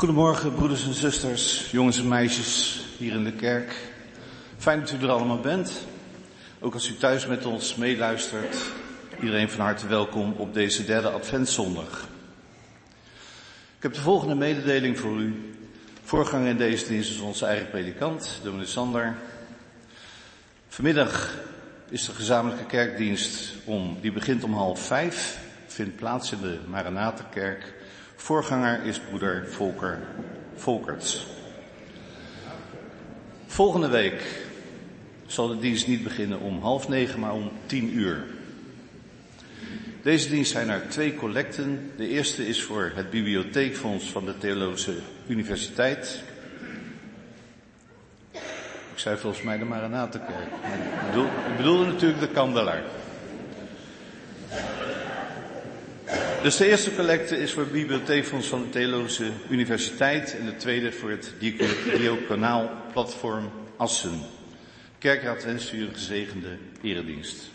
Goedemorgen, broeders en zusters, jongens en meisjes hier in de kerk. Fijn dat u er allemaal bent. Ook als u thuis met ons meeluistert, iedereen van harte welkom op deze derde adventszondag. Ik heb de volgende mededeling voor u. Voorganger in deze dienst is onze eigen predikant, dominee Sander. Vanmiddag is de gezamenlijke kerkdienst om, die begint om half vijf, vindt plaats in de Maranatenkerk. Voorganger is broeder Volker Volkerts. Volgende week zal de dienst niet beginnen om half negen, maar om tien uur. Deze dienst zijn er twee collecten. De eerste is voor het bibliotheekfonds van de Theologische Universiteit. Ik zei volgens mij de Maranatenkerk. Ik, ik bedoelde natuurlijk de Kandelaar. Dus de eerste collecte is voor het Bibliotheekfonds van de Theologische Universiteit en de tweede voor het Diaconaal Platform Assen. Kerkraad wenst u een gezegende eredienst.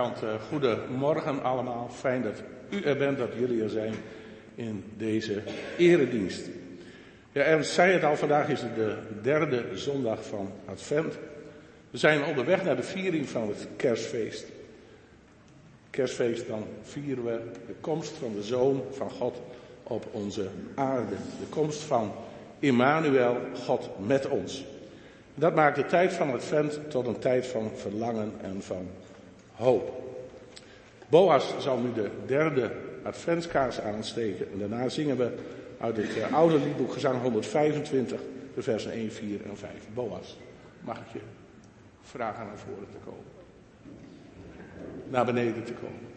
Kant, uh, goedemorgen allemaal. Fijn dat u er bent, dat jullie er zijn in deze eredienst. Ja, Ernst zei het al, vandaag is het de derde zondag van Advent. We zijn onderweg naar de viering van het kerstfeest. Kerstfeest, dan vieren we de komst van de Zoon van God op onze aarde. De komst van Immanuel, God met ons. Dat maakt de tijd van Advent tot een tijd van verlangen en van hoop. Boas zal nu de derde adventskaars aansteken en daarna zingen we uit het uh, oude liedboek gezang 125, de versen 1, 4 en 5. Boas, mag ik je vragen naar voren te komen? Naar beneden te komen.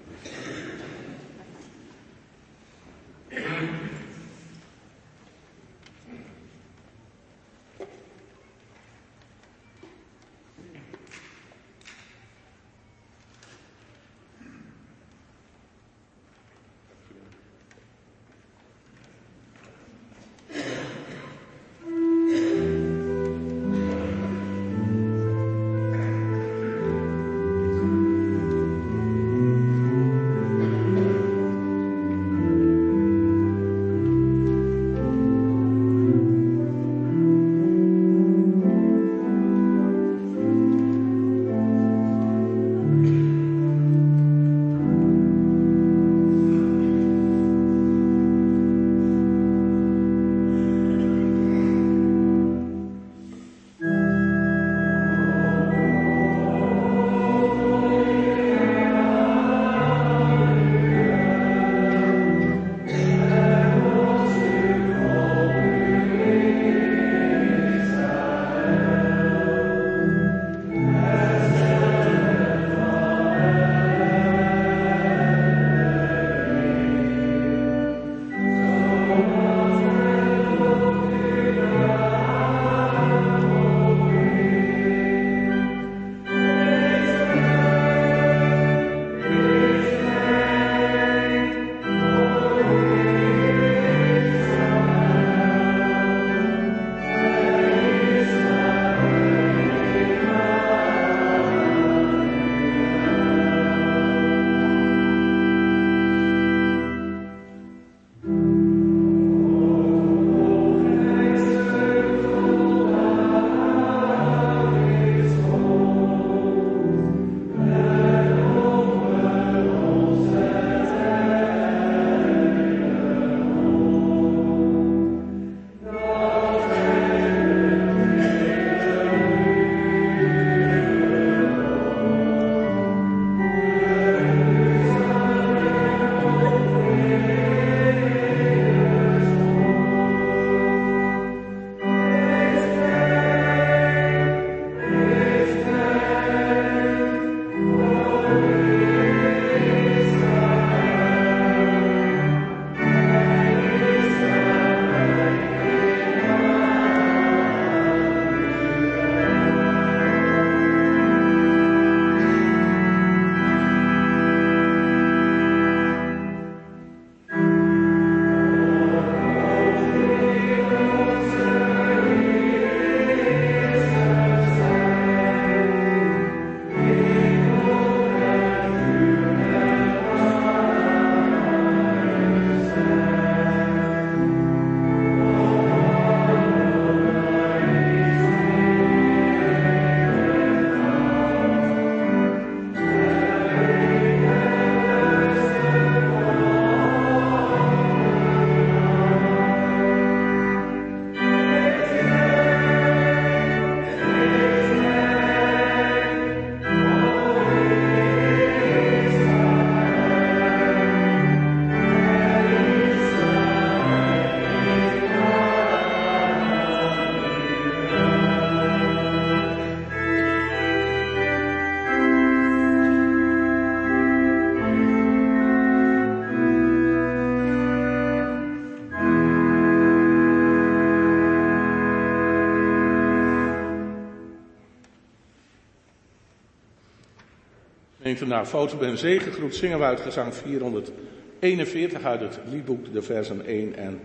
Gemeente, na foto ben zegengroet zingen we uit gezang 441 uit het liedboek, de versen 1 en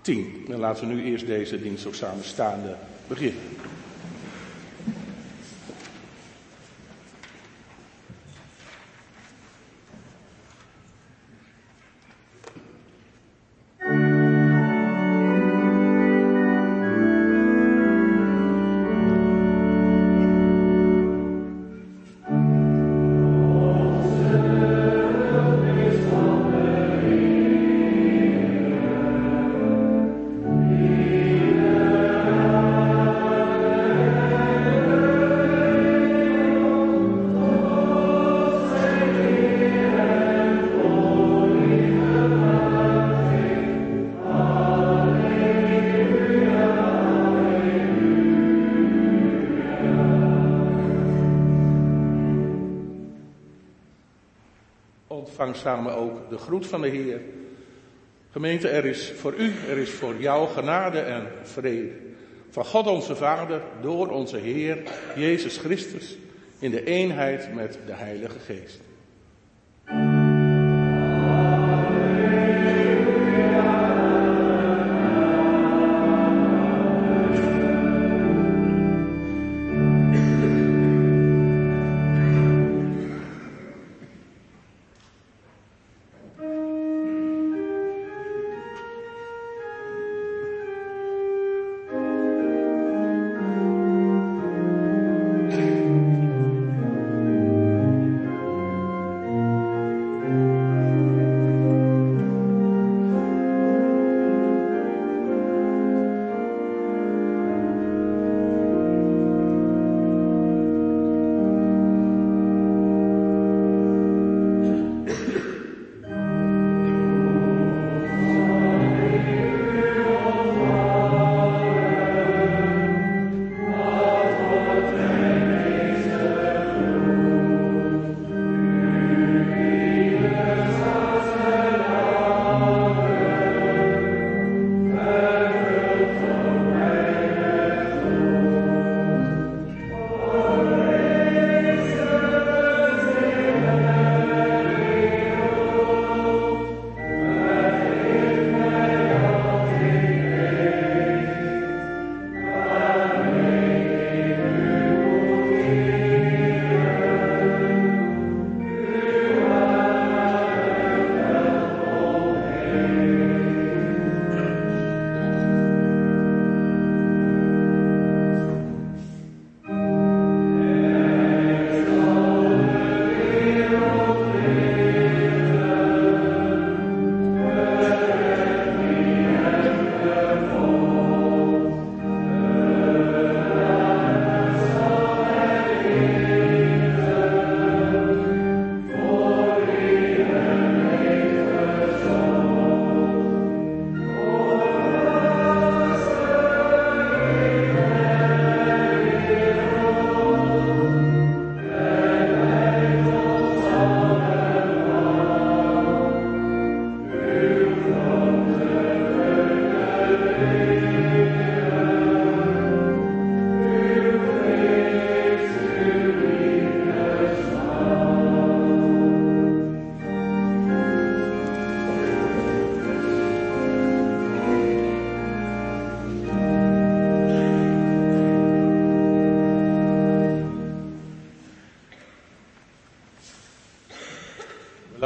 10. En laten we nu eerst deze dienst ook samen staande beginnen. Samen ook de groet van de Heer. Gemeente, er is voor u, er is voor jou genade en vrede. Van God onze Vader, door onze Heer, Jezus Christus, in de eenheid met de Heilige Geest.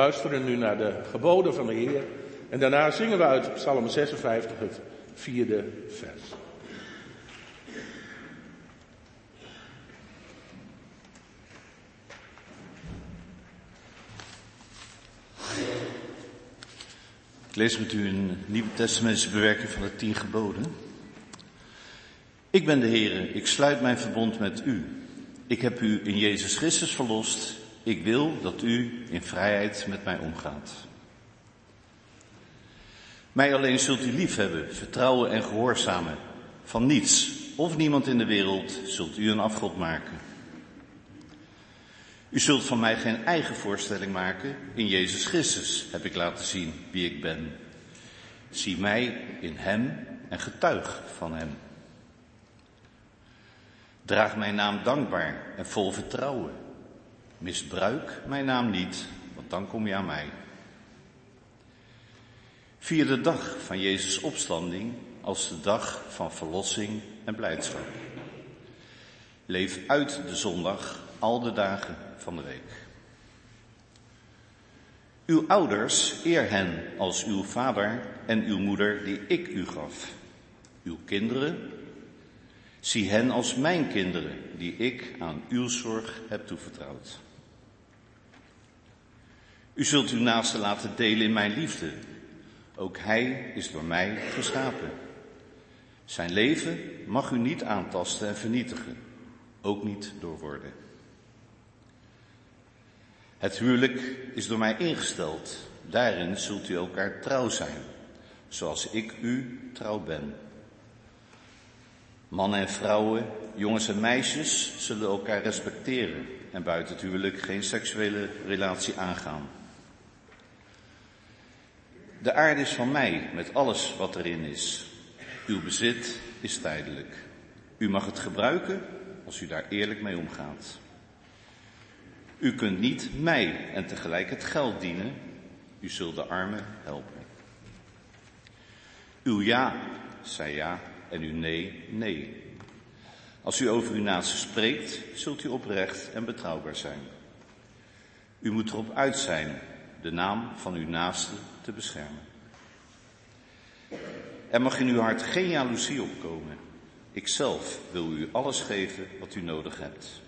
Luisteren nu naar de geboden van de Heer. En daarna zingen we uit Psalm 56 het vierde vers. Ik lees met u een Nieuwe Testamentische bewerking van de tien geboden. Ik ben de Heer, ik sluit mijn verbond met u. Ik heb u in Jezus Christus verlost ik wil dat u in vrijheid met mij omgaat. Mij alleen zult u lief hebben, vertrouwen en gehoorzamen. Van niets of niemand in de wereld zult u een afgod maken. U zult van mij geen eigen voorstelling maken. In Jezus Christus heb ik laten zien wie ik ben. Zie mij in Hem en getuig van Hem. Draag mijn naam dankbaar en vol vertrouwen Misbruik mijn naam niet, want dan kom je aan mij. Vier de dag van Jezus' opstanding als de dag van verlossing en blijdschap. Leef uit de zondag al de dagen van de week. Uw ouders, eer hen als uw vader en uw moeder die ik u gaf. Uw kinderen, zie hen als mijn kinderen die ik aan uw zorg heb toevertrouwd. U zult uw naaste laten delen in mijn liefde. Ook hij is door mij geschapen. Zijn leven mag u niet aantasten en vernietigen, ook niet door woorden. Het huwelijk is door mij ingesteld. Daarin zult u elkaar trouw zijn, zoals ik u trouw ben. Mannen en vrouwen, jongens en meisjes zullen elkaar respecteren en buiten het huwelijk geen seksuele relatie aangaan. De aarde is van mij met alles wat erin is. Uw bezit is tijdelijk. U mag het gebruiken als u daar eerlijk mee omgaat. U kunt niet mij en tegelijk het geld dienen. U zult de armen helpen. Uw ja, zei ja, en uw nee, nee. Als u over uw naaste spreekt, zult u oprecht en betrouwbaar zijn. U moet erop uit zijn de naam van uw naaste te beschermen. Er mag in uw hart geen jaloezie opkomen. Ikzelf wil u alles geven wat u nodig hebt.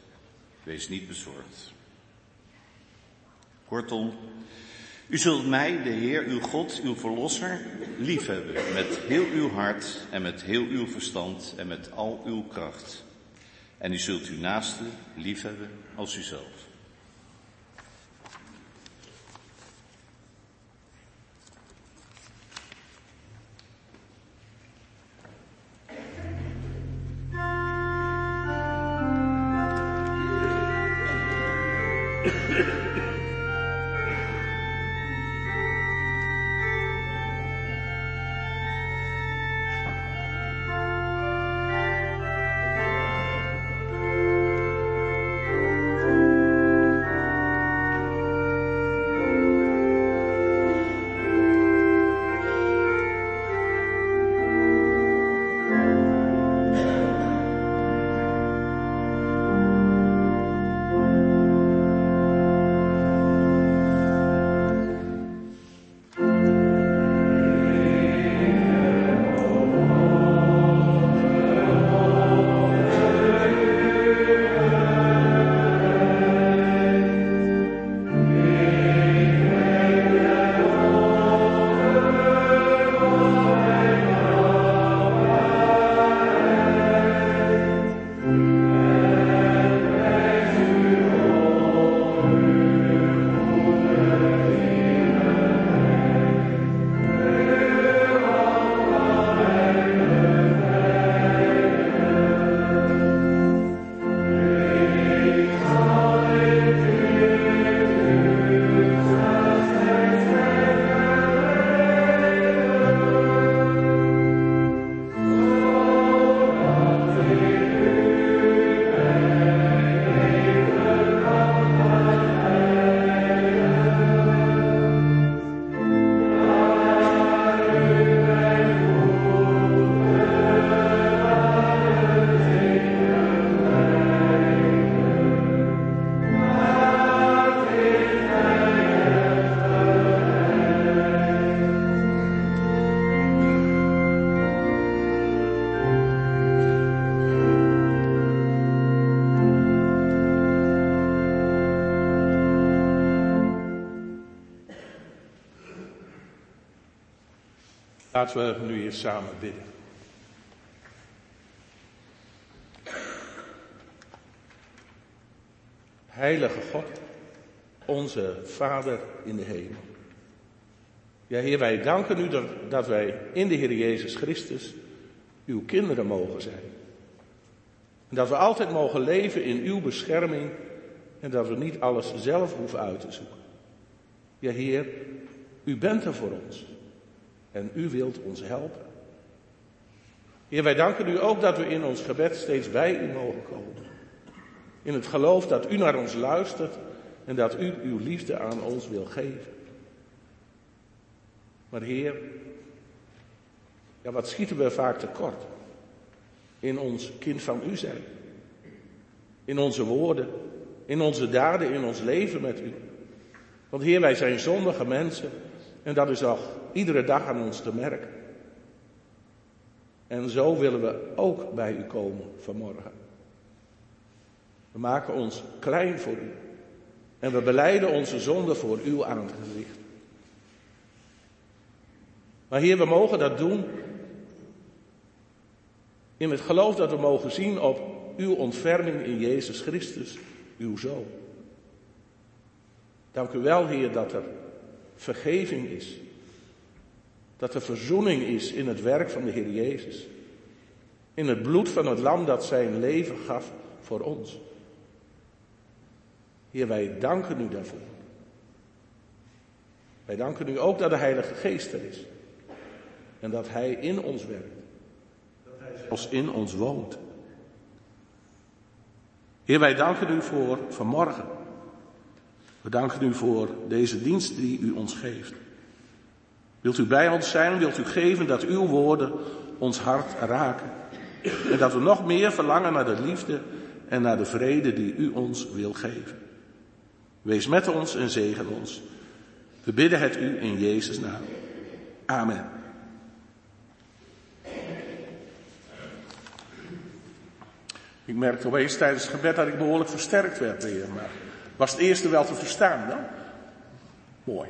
Wees niet bezorgd. Kortom, u zult mij, de Heer, uw God, uw Verlosser, liefhebben met heel uw hart en met heel uw verstand en met al uw kracht. En u zult uw naaste liefhebben als uzelf. Laten we nu eens samen bidden. Heilige God, onze Vader in de hemel. Ja, Heer, wij danken u dat wij in de Heer Jezus Christus uw kinderen mogen zijn. En dat we altijd mogen leven in uw bescherming en dat we niet alles zelf hoeven uit te zoeken. Ja, Heer, u bent er voor ons. En u wilt ons helpen. Heer, wij danken u ook dat we in ons gebed steeds bij u mogen komen. In het geloof dat u naar ons luistert En dat u uw liefde aan ons wil geven. Maar Heer, ja, wat schieten we vaak tekort? In ons kind van u zijn. In onze woorden, in onze daden, in ons leven met u. Want Heer, wij zijn zondige mensen en dat is al iedere dag aan ons te merken. En zo willen we ook bij u komen vanmorgen. We maken ons klein voor u. En we beleiden onze zonde voor uw aangezicht. Maar Heer, we mogen dat doen in het geloof dat we mogen zien op uw ontferming in Jezus Christus, uw Zoon. Dank u wel, Heer, dat er vergeving is. Dat er verzoening is in het werk van de Heer Jezus. In het bloed van het lam dat zijn leven gaf voor ons. Heer, wij danken u daarvoor. Wij danken u ook dat de Heilige Geest er is. En dat Hij in ons werkt. Dat Hij zelfs in ons woont. Heer, wij danken u voor vanmorgen. We danken u voor deze dienst die u ons geeft. Wilt u bij ons zijn? Wilt u geven dat uw woorden ons hart raken? En dat we nog meer verlangen naar de liefde en naar de vrede die u ons wil geven. Wees met ons en zegen ons. We bidden het u in Jezus' naam. Amen. Ik merkte opeens tijdens het gebed dat ik behoorlijk versterkt werd weer. Maar was het eerste wel te verstaan dan? Mooi.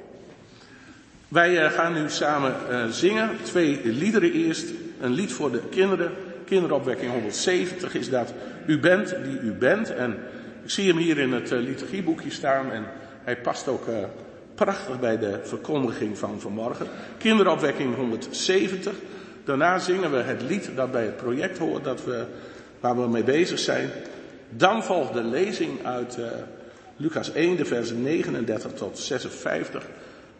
Wij uh, gaan nu samen uh, zingen. Twee liederen eerst. Een lied voor de kinderen. Kinderopwekking 170 is dat. U bent die u bent. En ik zie hem hier in het uh, liturgieboekje staan. En hij past ook prachtig bij de verkondiging van vanmorgen. Kinderopwekking 170. Daarna zingen we het lied dat bij het project hoort. Dat we, waar we mee bezig zijn. Dan volgt de lezing uit Lucas 1, de versen 39 tot 56.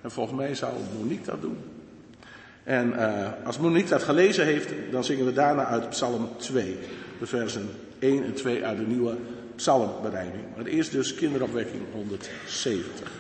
En volgens mij zou Monique dat doen. En uh, als Monique dat gelezen heeft, dan zingen we daarna uit Psalm 2. De versen 1 en 2 uit de nieuwe psalmbereiding. Maar eerst dus kinderopwekking 170.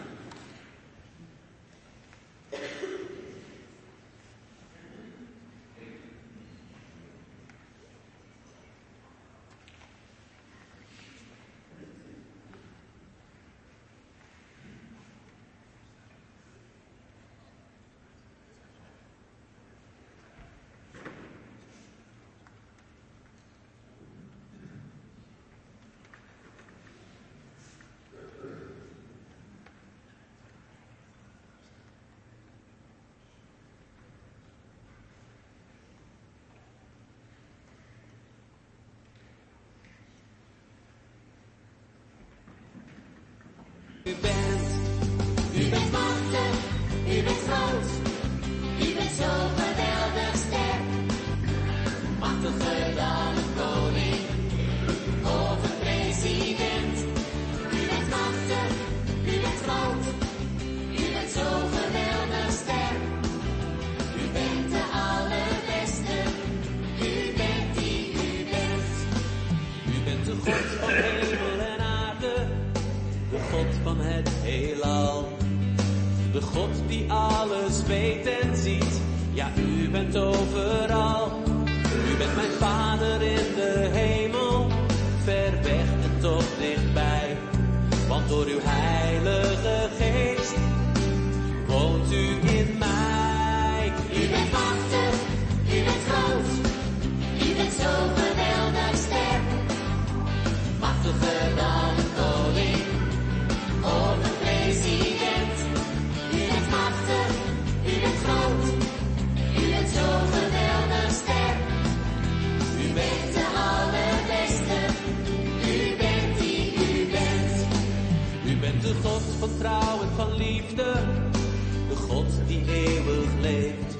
U bent. Bent machtig, u bent groot, u bent zo geweldig sterk. Machtiger dan een koning of een president. U bent machtig, u bent groot, u bent zo geweldig sterk. U bent de allerbeste, u bent die u bent. U bent de God van heelal. De God die alles weet en ziet, ja u bent overal. U bent mijn vader in de hemel, ver weg en toch dichtbij. Want door uw heilige geest woont u vertrouwen van liefde. De God die eeuwig leeft.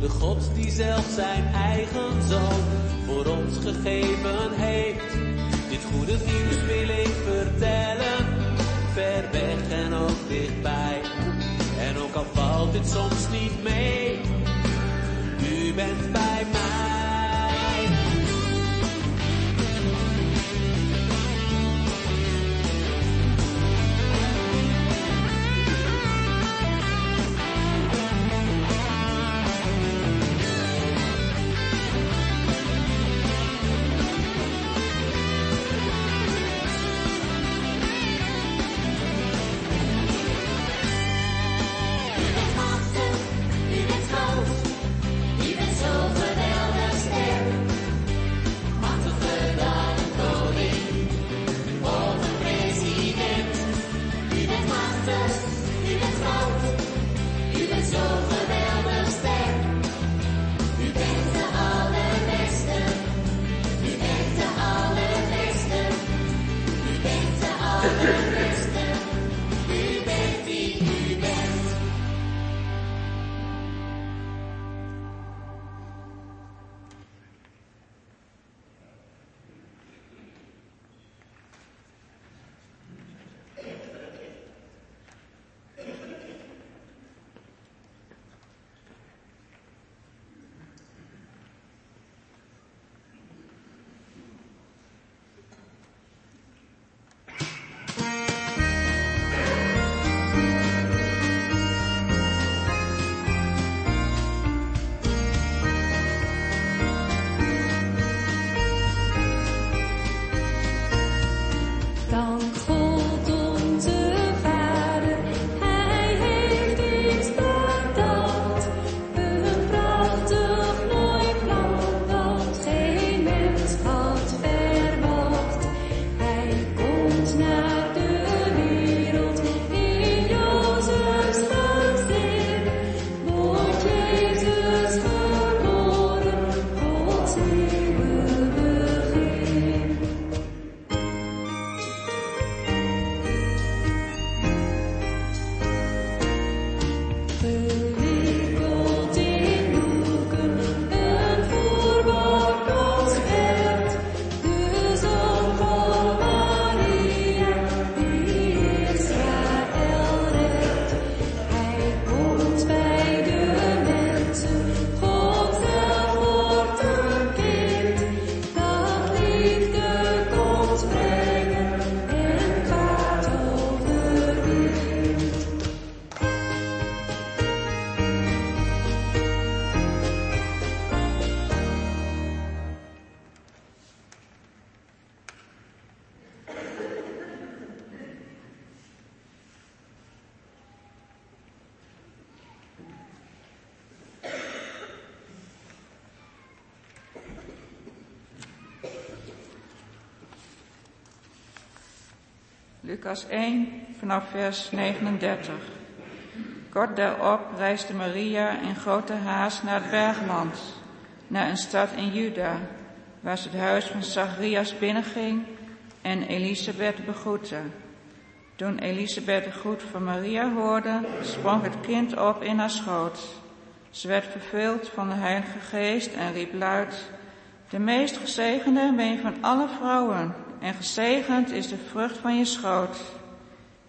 De God die zelf zijn eigen zoon voor ons gegeven heeft. Dit goede nieuws wil ik vertellen, ver weg en ook dichtbij. En ook al valt dit soms niet mee, u bent bij mij. Lucas 1 vanaf vers 39. Kort daarop reisde Maria in grote haast naar het bergland, naar een stad in Juda, waar ze het huis van Zacharias binnenging en Elisabeth begroette. Toen Elisabeth de groet van Maria hoorde, sprong het kind op in haar schoot. Ze werd vervuld van de Heilige Geest en riep luid, de meest gezegende ben van alle vrouwen en gezegend is de vrucht van je schoot.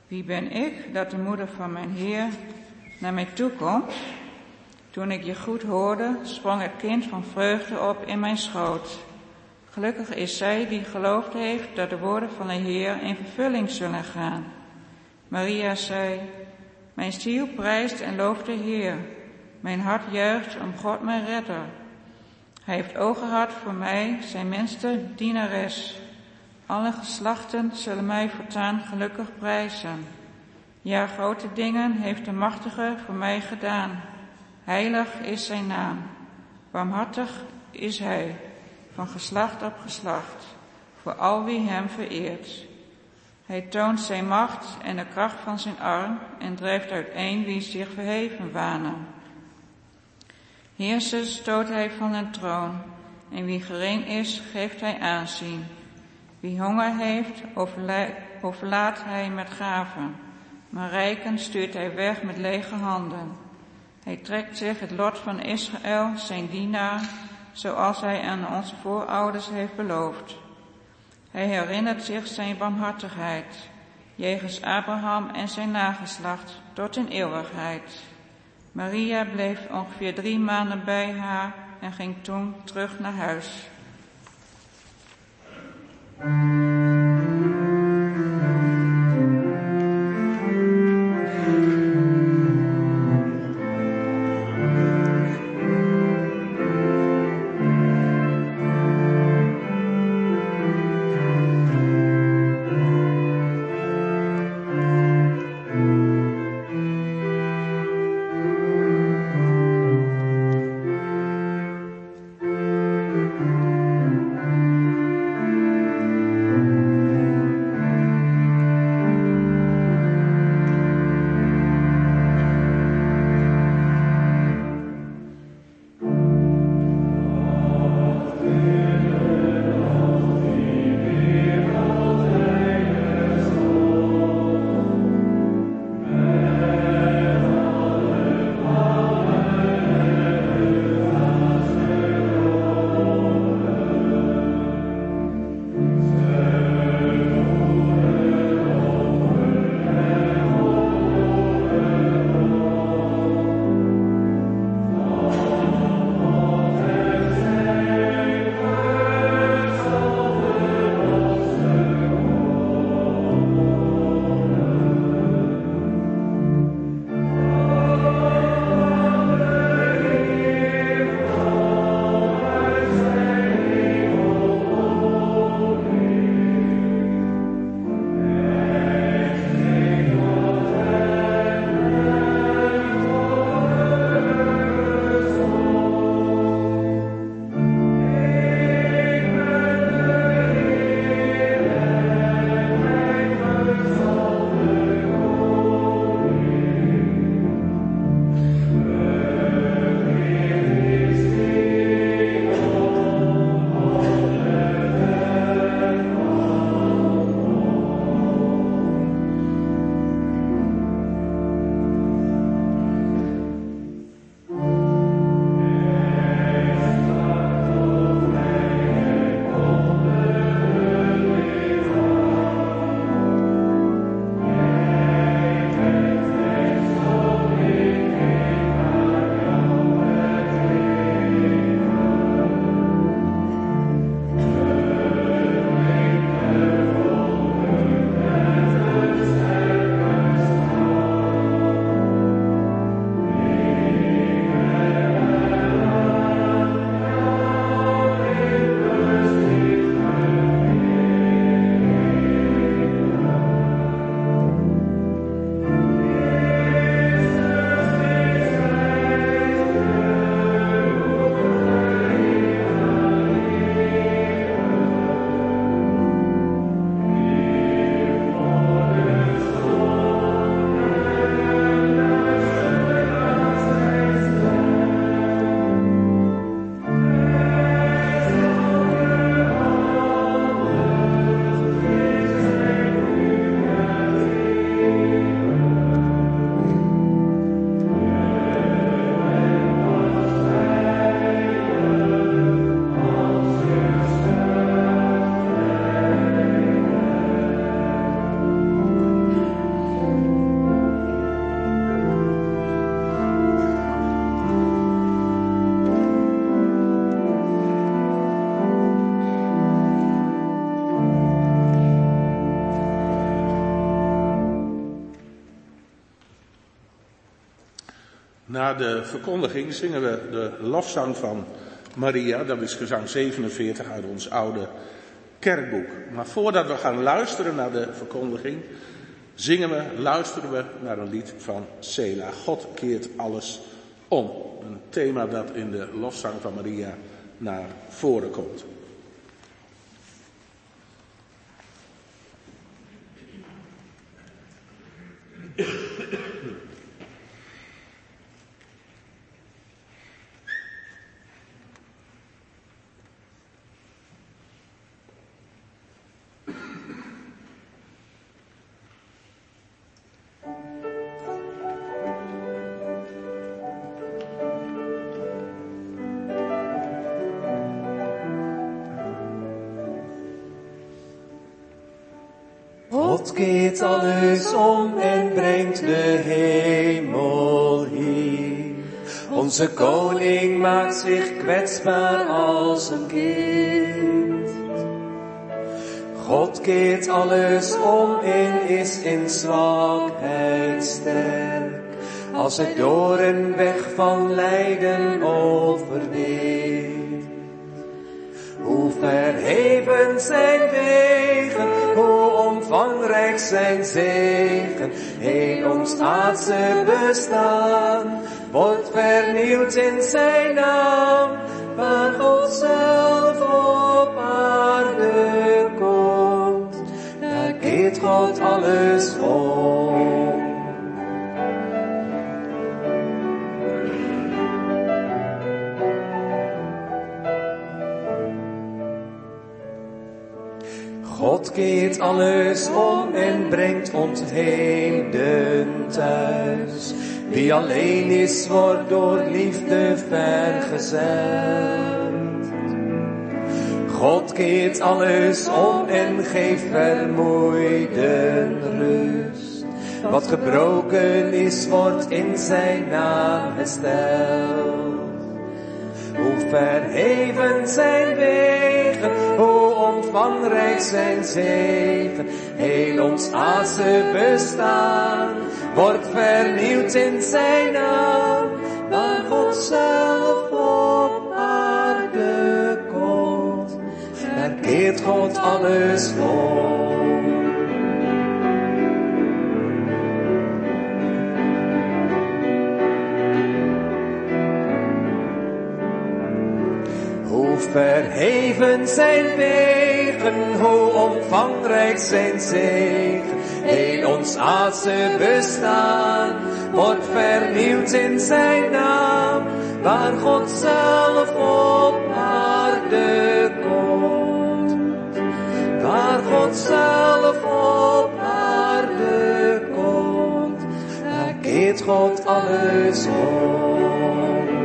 Wie ben ik dat de moeder van mijn Heer naar mij toe komt? Toen ik je goed hoorde, sprong het kind van vreugde op in mijn schoot. Gelukkig is zij die geloofd heeft dat de woorden van de Heer in vervulling zullen gaan. Maria zei, mijn ziel prijst en looft de Heer. Mijn hart juicht om God mijn redder. Hij heeft ogen gehad voor mij, zijn minste dienares. Alle geslachten zullen mij voortaan gelukkig prijzen. Ja, grote dingen heeft de Machtige voor mij gedaan. Heilig is zijn naam. Barmhartig is hij, van geslacht op geslacht, voor al wie hem vereert. Hij toont zijn macht en de kracht van zijn arm en drijft uiteen wie zich verheven wanen. Heersers stoot hij van een troon en wie gering is, geeft hij aanzien. Wie honger heeft, overlaat hij met gaven, maar rijken stuurt hij weg met lege handen. Hij trekt zich het lot van Israël, zijn dienaar, zoals hij aan onze voorouders heeft beloofd. Hij herinnert zich zijn barmhartigheid, jegens Abraham en zijn nageslacht, tot in eeuwigheid. Maria bleef ongeveer drie maanden bij haar en ging toen terug naar huis. Thank you. De verkondiging zingen we de lofzang van Maria, dat is gezang 47 uit ons oude kerkboek. Maar voordat we gaan luisteren naar de verkondiging, zingen we, luisteren we naar een lied van Sela. God keert alles om. Een thema dat in de lofzang van Maria naar voren komt. God keert alles om en brengt de hemel hier. Onze koning maakt zich kwetsbaar als een kind. God keert alles om en is in zwakheid sterk. Als hij door een weg van lijden overwint. Hoe verheven zijn wegen, hoe omvangrijk zijn zegen. Heel ons aardse bestaan wordt vernieuwd in zijn naam. Waar God zelf op aarde komt, daar keert God alles om. God keert alles om en brengt ons heden thuis. Wie alleen is, wordt door liefde vergezeld. God keert alles om en geeft vermoeiden rust. Wat gebroken is, wordt in zijn naam hersteld. Hoe verheven zijn wegen, hoe omvangrijk zijn zegen. Heel ons aardse bestaan wordt vernieuwd in zijn naam. Waar God zelf op aarde komt, daar keert God alles om. Verheven zijn wegen, hoe omvangrijk zijn zegen. Heel ons aardse bestaan wordt vernieuwd in zijn naam. Waar God zelf op aarde komt. Waar God zelf op aarde komt. Daar keert God alles om.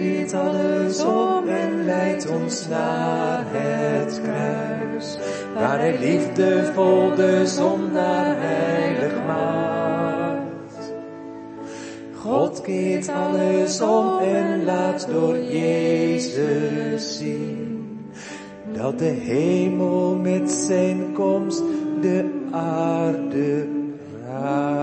Keert alles om en leidt ons naar het kruis, waar hij liefdevol de zondaar heilig maakt. God keert alles om en laat door Jezus zien, dat de hemel met zijn komst de aarde raakt.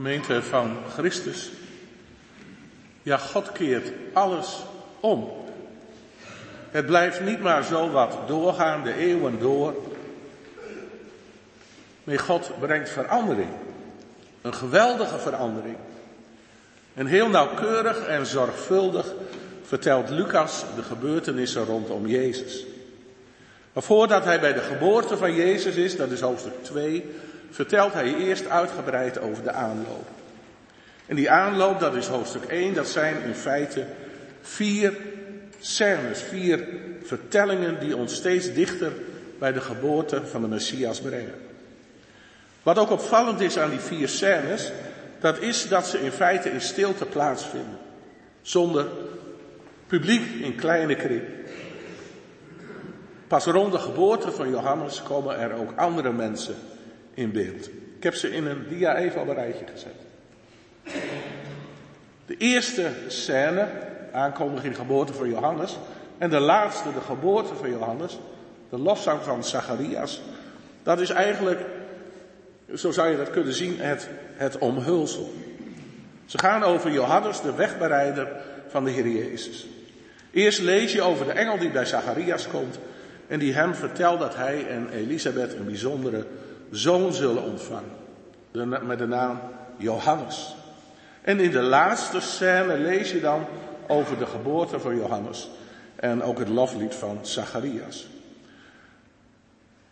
Gemeente van Christus. Ja, God keert alles om. Het blijft niet maar zo wat doorgaan, de eeuwen door. Nee, God brengt verandering. Een geweldige verandering. En heel nauwkeurig en zorgvuldig vertelt Lucas de gebeurtenissen rondom Jezus. Maar voordat hij bij de geboorte van Jezus is, dat is hoofdstuk 2, vertelt hij eerst uitgebreid over de aanloop. En die aanloop, dat is hoofdstuk 1, dat zijn in feite vier scènes, vier vertellingen die ons steeds dichter bij de geboorte van de Messias brengen. Wat ook opvallend is aan die vier scènes, dat is dat ze in feite in stilte plaatsvinden. Zonder publiek in kleine kring. Pas rond de geboorte van Johannes komen er ook andere mensen in beeld. Ik heb ze in een dia even op een rijtje gezet. De eerste scène, aankondiging geboorte van Johannes. En de laatste, de geboorte van Johannes. De lofzang van Zacharias. Dat is eigenlijk, zo zou je dat kunnen zien, het, het omhulsel. Ze gaan over Johannes, de wegbereider van de Heer Jezus. Eerst lees je over de engel die bij Zacharias komt en die hem vertelt dat hij en Elisabeth een bijzondere zoon zullen ontvangen. Met de naam Johannes. En in de laatste scène lees je dan over de geboorte van Johannes. En ook het loflied van Zacharias.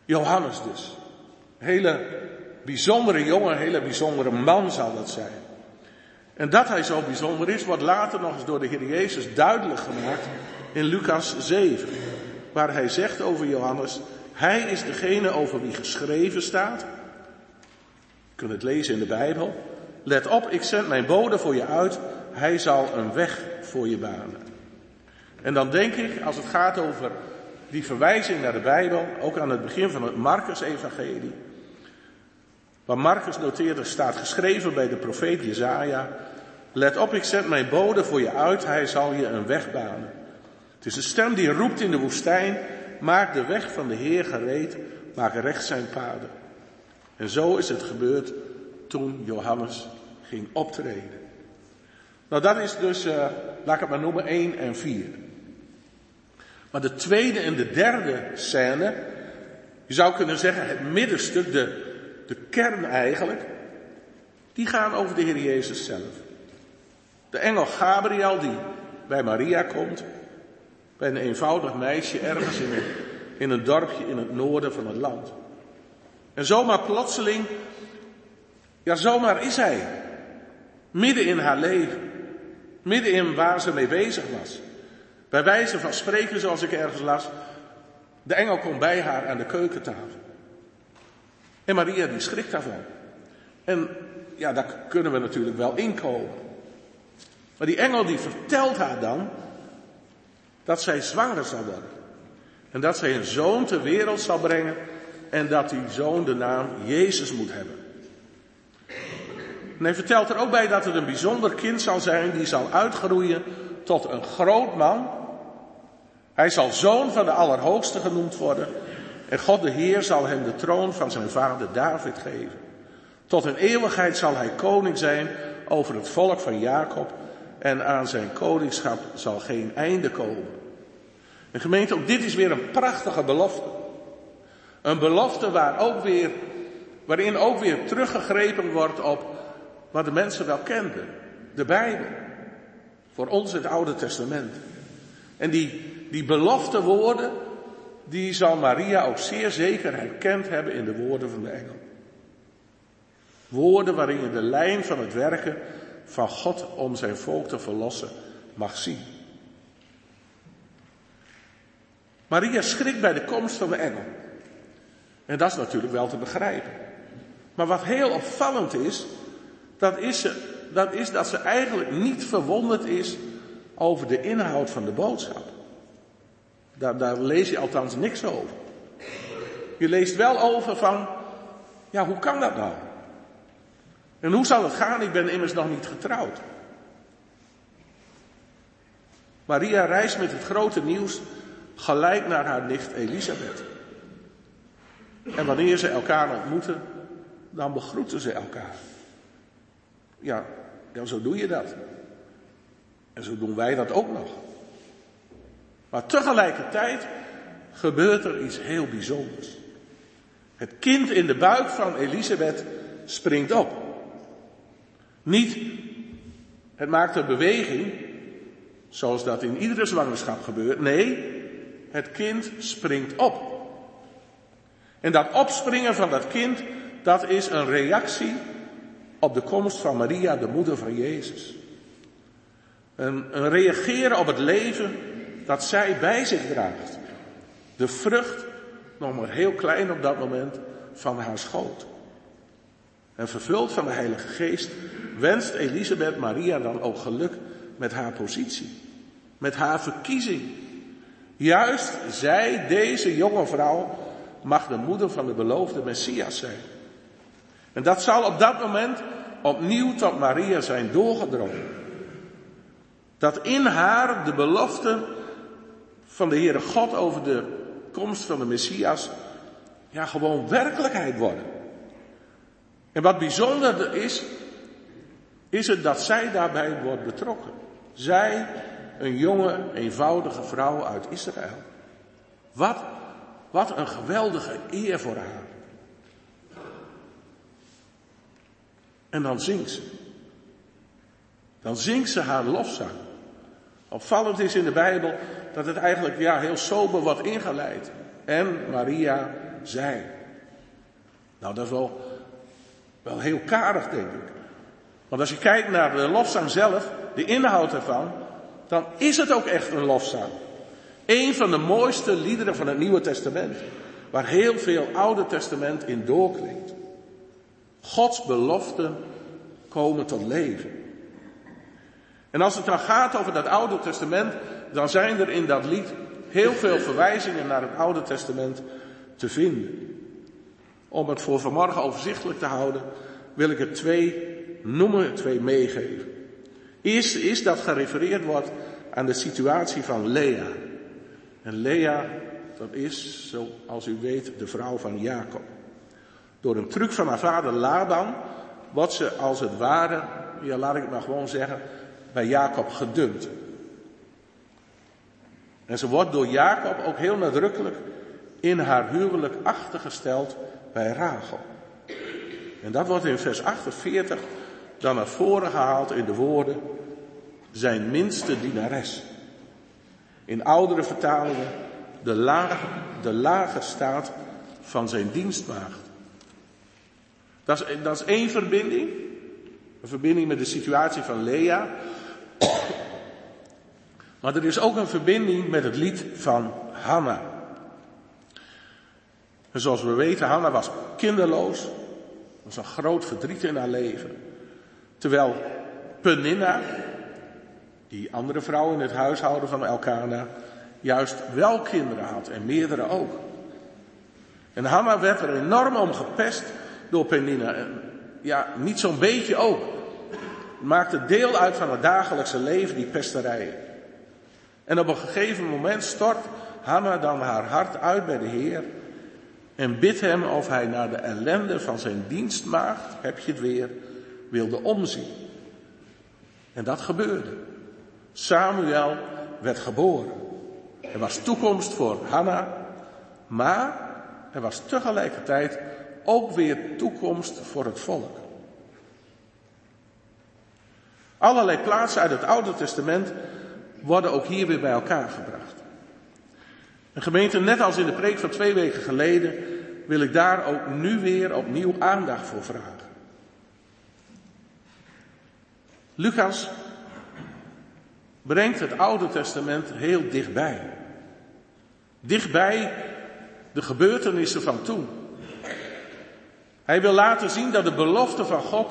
Johannes dus. Hele bijzondere jongen, hele bijzondere man zal dat zijn. En dat hij zo bijzonder is, wordt later nog eens door de Heer Jezus duidelijk gemaakt in Lucas 7. Waar hij zegt over Johannes, hij is degene over wie geschreven staat. Je kunt het lezen in de Bijbel. Let op, ik zend mijn bode voor je uit. Hij zal een weg voor je banen. En dan denk ik, als het gaat over die verwijzing naar de Bijbel, ook aan het begin van het Marcus-evangelie. Waar Marcus noteerde staat geschreven bij de profeet Jezaja. Let op, ik zend mijn bode voor je uit, hij zal je een weg banen. Het is een stem die roept in de woestijn, maak de weg van de Heer gereed, maak recht zijn paden. En zo is het gebeurd toen Johannes ging optreden. Nou, dat is dus, uh, laat ik het maar noemen, 1 en 4. Maar de tweede en de derde scène, je zou kunnen zeggen het middenstuk, de, de kern eigenlijk, die gaan over de Heer Jezus zelf. De engel Gabriel die bij Maria komt, bij een eenvoudig meisje ergens in een, in een dorpje in het noorden van het land. En zomaar plotseling, ja zomaar is hij, midden in haar leven, midden in waar ze mee bezig was. Bij wijze van spreken, zoals ik ergens las, de engel komt bij haar aan de keukentafel. En Maria die schrikt daarvan. En ja, daar kunnen we natuurlijk wel inkomen. Maar die engel die vertelt haar dan dat zij zwanger zal worden. En dat zij een zoon ter wereld zal brengen en dat die zoon de naam Jezus moet hebben. En hij vertelt er ook bij dat het een bijzonder kind zal zijn die zal uitgroeien tot een groot man. Hij zal zoon van de Allerhoogste genoemd worden en God de Heer zal hem de troon van zijn vader David geven. Tot een eeuwigheid zal hij koning zijn over het volk van Jacob en aan zijn koningschap zal geen einde komen. En gemeente, ook dit is weer een prachtige belofte. Een belofte waar ook weer, waarin ook weer teruggegrepen wordt op wat de mensen wel kenden. De Bijbel. Voor ons het Oude Testament. En die, die belofte woorden, die zal Maria ook zeer zeker herkend hebben in de woorden van de engel. Woorden waarin je de lijn van het werken van God om zijn volk te verlossen mag zien. Maria schrikt bij de komst van de engel. En dat is natuurlijk wel te begrijpen. Maar wat heel opvallend is, dat is, ze, dat is dat ze eigenlijk niet verwonderd is over de inhoud van de boodschap. Daar, daar lees je althans niks over. Je leest wel over van, ja, hoe kan dat nou? En hoe zal het gaan? Ik ben immers nog niet getrouwd. Maria reist met het grote nieuws gelijk naar haar nicht Elisabeth. En wanneer ze elkaar ontmoeten, dan begroeten ze elkaar. Ja, ja, zo doe je dat. En zo doen wij dat ook nog. Maar tegelijkertijd gebeurt er iets heel bijzonders. Het kind in de buik van Elisabeth springt op. Niet, het maakt een beweging, zoals dat in iedere zwangerschap gebeurt. Nee, het kind springt op. En dat opspringen van dat kind, dat is een reactie op de komst van Maria, de moeder van Jezus. Een, een reageren op het leven dat zij bij zich draagt. De vrucht, nog maar heel klein op dat moment, van haar schoot. En vervuld van de Heilige Geest wenst Elisabeth Maria dan ook geluk met haar positie, met haar verkiezing. Juist zij, deze jonge vrouw, mag de moeder van de beloofde Messias zijn. En dat zal op dat moment opnieuw tot Maria zijn doorgedrongen. Dat in haar de belofte van de Heere God over de komst van de Messias ja, gewoon werkelijkheid worden. En wat bijzonder is, is het dat zij daarbij wordt betrokken. Zij, een jonge, eenvoudige vrouw uit Israël. Wat, wat een geweldige eer voor haar. En dan zingt ze. Dan zingt ze haar lofzang. Opvallend is in de Bijbel dat het eigenlijk ja, heel sober wordt ingeleid. En Maria zei. Nou, dat is wel, wel heel karig, denk ik. Want als je kijkt naar de lofzang zelf, de inhoud ervan, dan is het ook echt een lofzang. Een van de mooiste liederen van het Nieuwe Testament, waar heel veel Oude Testament in doorklinkt. Gods beloften komen tot leven. En als het dan gaat over dat Oude Testament, dan zijn er in dat lied heel veel verwijzingen naar het Oude Testament te vinden. Om het voor vanmorgen overzichtelijk te houden, wil ik er twee noemen, twee meegeven. Eerst is dat gerefereerd wordt aan de situatie van Lea. En Lea, dat is, zoals u weet, de vrouw van Jacob. Door een truc van haar vader Laban wordt ze als het ware, ja laat ik het maar gewoon zeggen, bij Jacob gedumpt. En ze wordt door Jacob ook heel nadrukkelijk in haar huwelijk achtergesteld bij Rachel. En dat wordt in vers 48 dan naar voren gehaald in de woorden zijn minste dienares. In oudere vertalingen de lage, de lage staat van zijn dienstmaagd. Dat is, dat is één verbinding. Een verbinding met de situatie van Lea. Maar er is ook een verbinding met het lied van Hanna. En zoals we weten, Hanna was kinderloos. Er was een groot verdriet in haar leven. Terwijl Peninna, die andere vrouw in het huishouden van Elkana, juist wel kinderen had en meerdere ook. En Hanna werd er enorm om gepest door Peninna. En ja, niet zo'n beetje ook. Maakte deel uit van het dagelijkse leven, die pesterijen. En op een gegeven moment stort Hanna dan haar hart uit bij de Heer en bidt hem of hij naar de ellende van zijn dienstmaagd, heb je het weer, wilde omzien. En dat gebeurde. Samuel werd geboren. Er was toekomst voor Hanna, maar er was tegelijkertijd ook weer toekomst voor het volk. Allerlei plaatsen uit het Oude Testament worden ook hier weer bij elkaar gebracht. Een gemeente, net als in de preek van twee weken geleden, wil ik daar ook nu weer opnieuw aandacht voor vragen. Lucas brengt het Oude Testament heel dichtbij. Dichtbij de gebeurtenissen van toen. Hij wil laten zien dat de belofte van God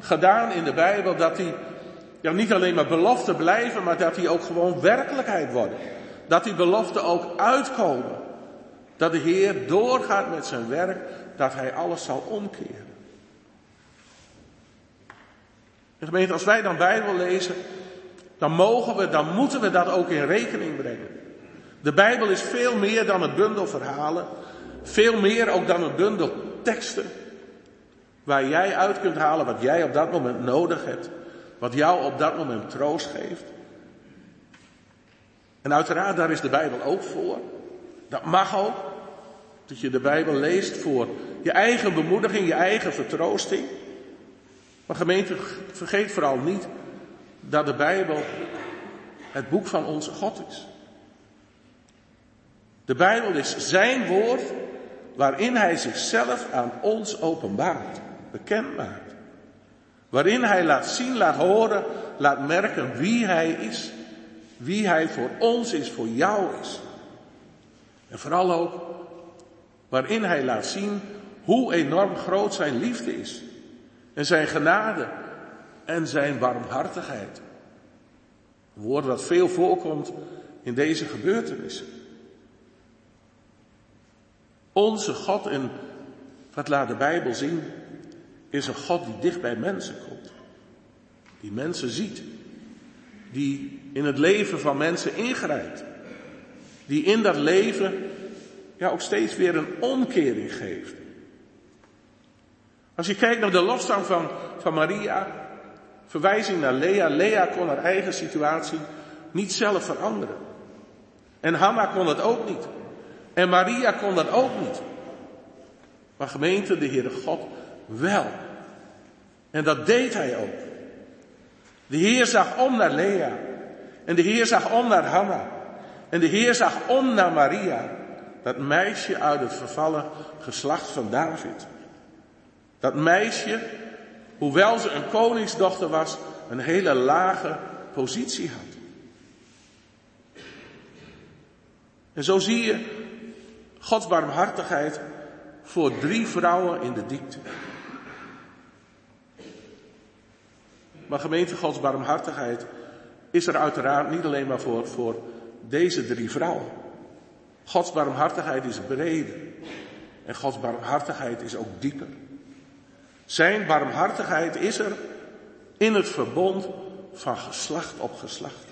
gedaan in de Bijbel, dat die niet alleen maar beloften blijven, maar dat die ook gewoon werkelijkheid worden. Dat die beloften ook uitkomen. Dat de Heer doorgaat met zijn werk, dat Hij alles zal omkeren. En gemeente, als wij dan Bijbel lezen, dan mogen we, dan moeten we dat ook in rekening brengen. De Bijbel is veel meer dan een bundel verhalen, veel meer ook dan een bundel teksten, waar jij uit kunt halen wat jij op dat moment nodig hebt, wat jou op dat moment troost geeft. En uiteraard, daar is de Bijbel ook voor. Dat mag ook. Dat je de Bijbel leest voor je eigen bemoediging, je eigen vertroosting. Maar gemeente, vergeet vooral niet dat de Bijbel het boek van onze God is. De Bijbel is zijn woord waarin hij zichzelf aan ons openbaart, bekend maakt. Waarin hij laat zien, laat horen, laat merken wie hij is. Wie hij voor ons is, voor jou is. En vooral ook waarin hij laat zien hoe enorm groot zijn liefde is. En zijn genade en zijn warmhartigheid. Een woord wat veel voorkomt in deze gebeurtenissen. Onze God, en wat laat de Bijbel zien, is een God die dicht bij mensen komt. Die mensen ziet. Die in het leven van mensen ingrijpt. Die in dat leven ja, ook steeds weer een omkering geeft. Als je kijkt naar de lofzang van, van Maria, verwijzing naar Lea. Lea kon haar eigen situatie niet zelf veranderen. En Hanna kon het ook niet. En Maria kon dat ook niet. Maar gemeente, de Heere God wel. En dat deed hij ook. De Heer zag om naar Lea. En de Heer zag om naar Hanna. En de Heer zag om naar Maria. Dat meisje uit het vervallen geslacht van David. Dat meisje, hoewel ze een koningsdochter was, een hele lage positie had. En zo zie je Gods barmhartigheid voor drie vrouwen in de diepte. Maar gemeente Gods barmhartigheid is er uiteraard niet alleen maar voor, voor deze drie vrouwen. Gods barmhartigheid is breder. En Gods barmhartigheid is ook dieper. Zijn barmhartigheid is er in het verbond van geslacht op geslacht.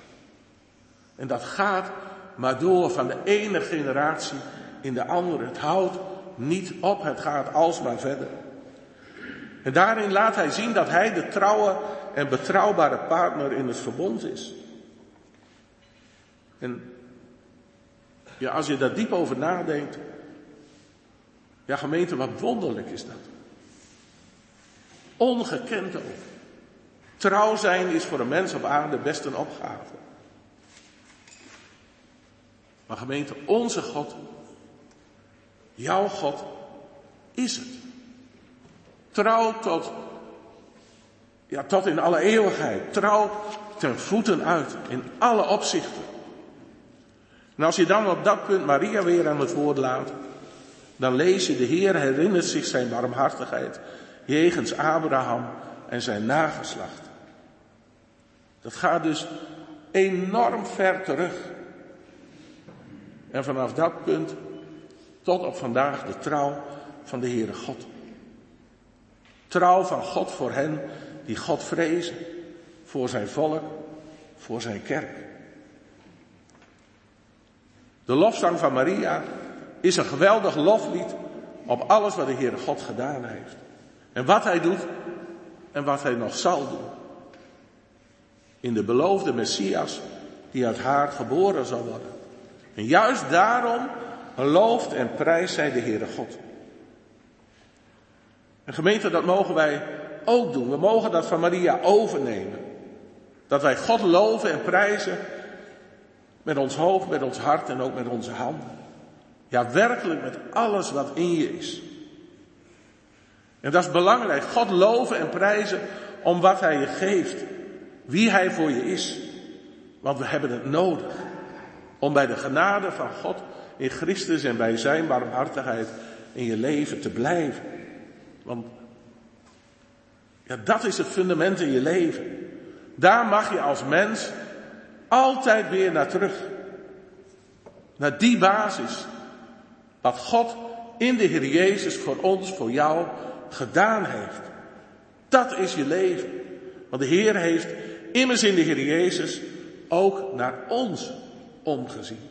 En dat gaat maar door van de ene generatie in de andere. Het houdt niet op, het gaat alsmaar verder. En daarin laat hij zien dat hij de trouwe en betrouwbare partner in het verbond is. En ja, als je daar diep over nadenkt, ja gemeente, wat wonderlijk is dat. Ongekend ook. Trouw zijn is voor een mens op aarde best een opgave. Maar gemeente, onze God, jouw God, is het. Trouw tot, ja, tot in alle eeuwigheid. Trouw ten voeten uit, in alle opzichten. En als je dan op dat punt Maria weer aan het woord laat, dan lees je, de Heer herinnert zich zijn barmhartigheid jegens Abraham en zijn nageslacht. Dat gaat dus enorm ver terug. En vanaf dat punt tot op vandaag de trouw van de Heere God. Trouw van God voor hen die God vrezen, voor zijn volk, voor zijn kerk. De lofzang van Maria is een geweldig loflied op alles wat de Heere God gedaan heeft. En wat hij doet en wat hij nog zal doen. In de beloofde Messias die uit haar geboren zal worden. En juist daarom looft en prijst zij de Heere God. En gemeente, dat mogen wij ook doen. We mogen dat van Maria overnemen. Dat wij God loven en prijzen met ons hoofd, met ons hart en ook met onze handen. Ja, werkelijk met alles wat in je is. En dat is belangrijk. God loven en prijzen om wat Hij je geeft. Wie Hij voor je is. Want we hebben het nodig. Om bij de genade van God in Christus en bij Zijn barmhartigheid in je leven te blijven. Want ja, dat is het fundament in je leven. Daar mag je als mens altijd weer naar terug. Naar die basis. Wat God in de Heer Jezus voor ons, voor jou gedaan heeft. Dat is je leven. Want de Heer heeft immers in de Heer Jezus ook naar ons omgezien.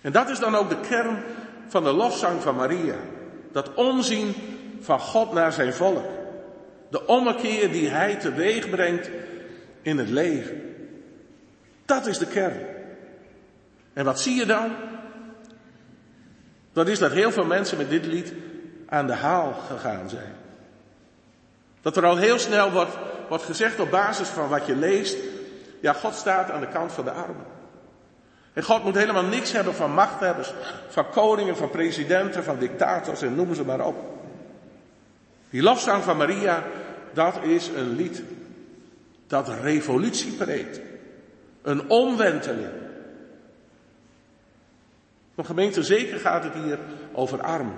En dat is dan ook de kern van de lofzang van Maria. Dat omzien van God naar zijn volk. De ommekeer die hij teweeg brengt in het leven. Dat is de kern. En wat zie je dan? Dat is dat heel veel mensen met dit lied aan de haal gegaan zijn. Dat er al heel snel wordt, wordt gezegd op basis van wat je leest. Ja, God staat aan de kant van de armen. En God moet helemaal niks hebben van machthebbers, van koningen, van presidenten, van dictators en noem ze maar op. Die lofzang van Maria, dat is een lied dat revolutie preekt. Een omwenteling. Maar gemeente, zeker gaat het hier over armen.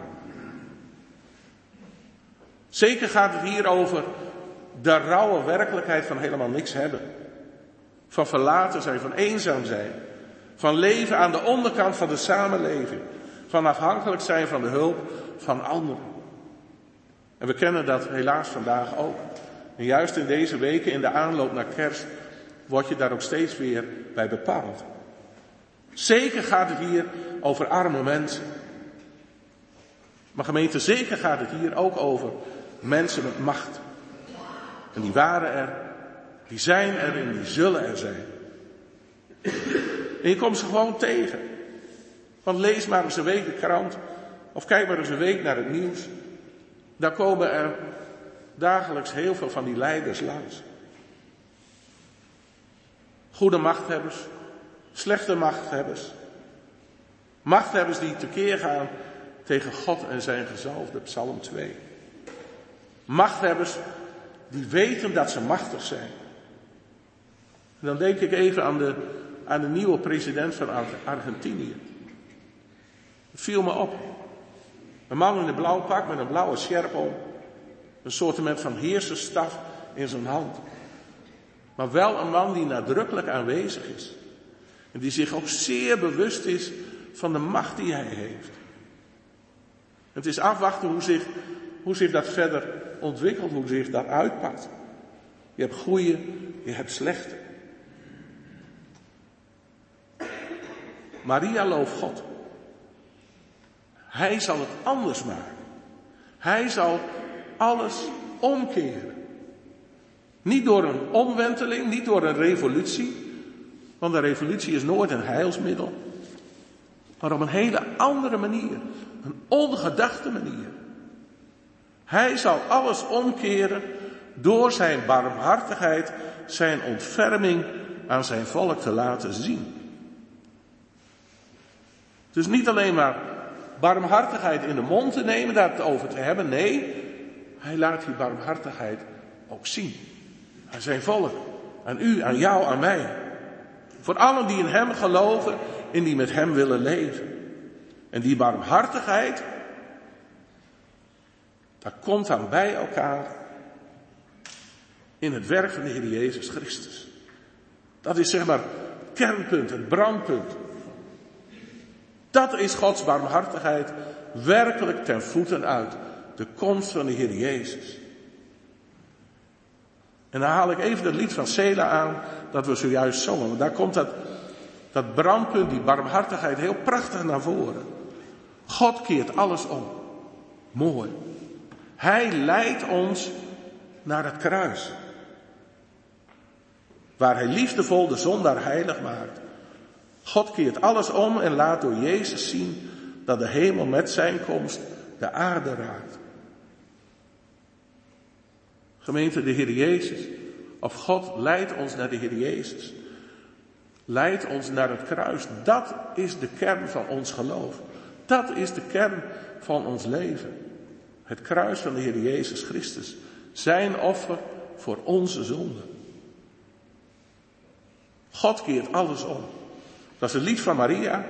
Zeker gaat het hier over de rauwe werkelijkheid van helemaal niks hebben. Van verlaten zijn, van eenzaam zijn. Van leven aan de onderkant van de samenleving. Van afhankelijk zijn van de hulp van anderen. En we kennen dat helaas vandaag ook. En juist in deze weken, in de aanloop naar kerst, word je daar ook steeds weer bij bepaald. Zeker gaat het hier over arme mensen. Maar gemeente, zeker gaat het hier ook over mensen met macht. En die waren er, die zijn er en die zullen er zijn. En je komt ze gewoon tegen. Want lees maar eens een week de krant, of kijk maar eens een week naar het nieuws. Daar komen er dagelijks heel veel van die leiders langs. Goede machthebbers, slechte machthebbers. Machthebbers die tekeer gaan tegen God en zijn gezalfde, Psalm 2. Machthebbers die weten dat ze machtig zijn. Dan denk ik even aan de, aan de nieuwe president van Argentinië. Het viel me op. Een man in een blauw pak met een blauwe sjerp om. Een soort van heerserstaf in zijn hand. Maar wel een man die nadrukkelijk aanwezig is. En die zich ook zeer bewust is van de macht die hij heeft. Het is afwachten hoe zich, hoe zich dat verder ontwikkelt, hoe zich dat uitpakt. Je hebt goede, je hebt slechte. Maria looft God. Hij zal het anders maken. Hij zal alles omkeren. Niet door een omwenteling, niet door een revolutie, want een revolutie is nooit een heilsmiddel, maar op een hele andere manier, een ongedachte manier. Hij zal alles omkeren door zijn barmhartigheid, zijn ontferming aan zijn volk te laten zien. Dus niet alleen maar barmhartigheid in de mond te nemen, daar het over te hebben. Nee, hij laat die barmhartigheid ook zien. Aan zijn volk, aan u, aan jou, aan mij. Voor allen die in hem geloven en die met hem willen leven. En die barmhartigheid, dat komt dan bij elkaar in het werk van de Heer Jezus Christus. Dat is zeg maar het kernpunt, het brandpunt dat is Gods barmhartigheid werkelijk ten voeten uit. De komst van de Heer Jezus. En dan haal ik even het lied van Sela aan, dat we zojuist zongen. Want daar komt dat, dat brandpunt, die barmhartigheid, heel prachtig naar voren. God keert alles om. Mooi. Hij leidt ons naar het kruis. Waar hij liefdevol de zondaar heilig maakt. God keert alles om en laat door Jezus zien dat de hemel met zijn komst de aarde raakt. Gemeente, de Heer Jezus, of God leidt ons naar de Heer Jezus. Leidt ons naar het kruis. Dat is de kern van ons geloof. Dat is de kern van ons leven. Het kruis van de Heer Jezus Christus. Zijn offer voor onze zonde. God keert alles om. Dat is het lied van Maria.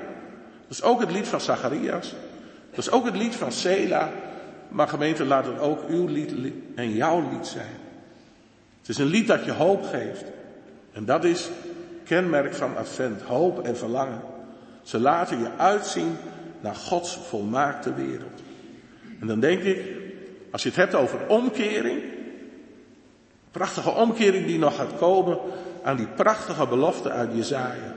Dat is ook het lied van Zacharias. Dat is ook het lied van Sela. Maar gemeente, laat het ook uw lied en jouw lied zijn. Het is een lied dat je hoop geeft. En dat is kenmerk van Advent. Hoop en verlangen. Ze laten je uitzien naar Gods volmaakte wereld. En dan denk ik, als je het hebt over omkering. Prachtige omkering die nog gaat komen aan die prachtige belofte uit Jezaja.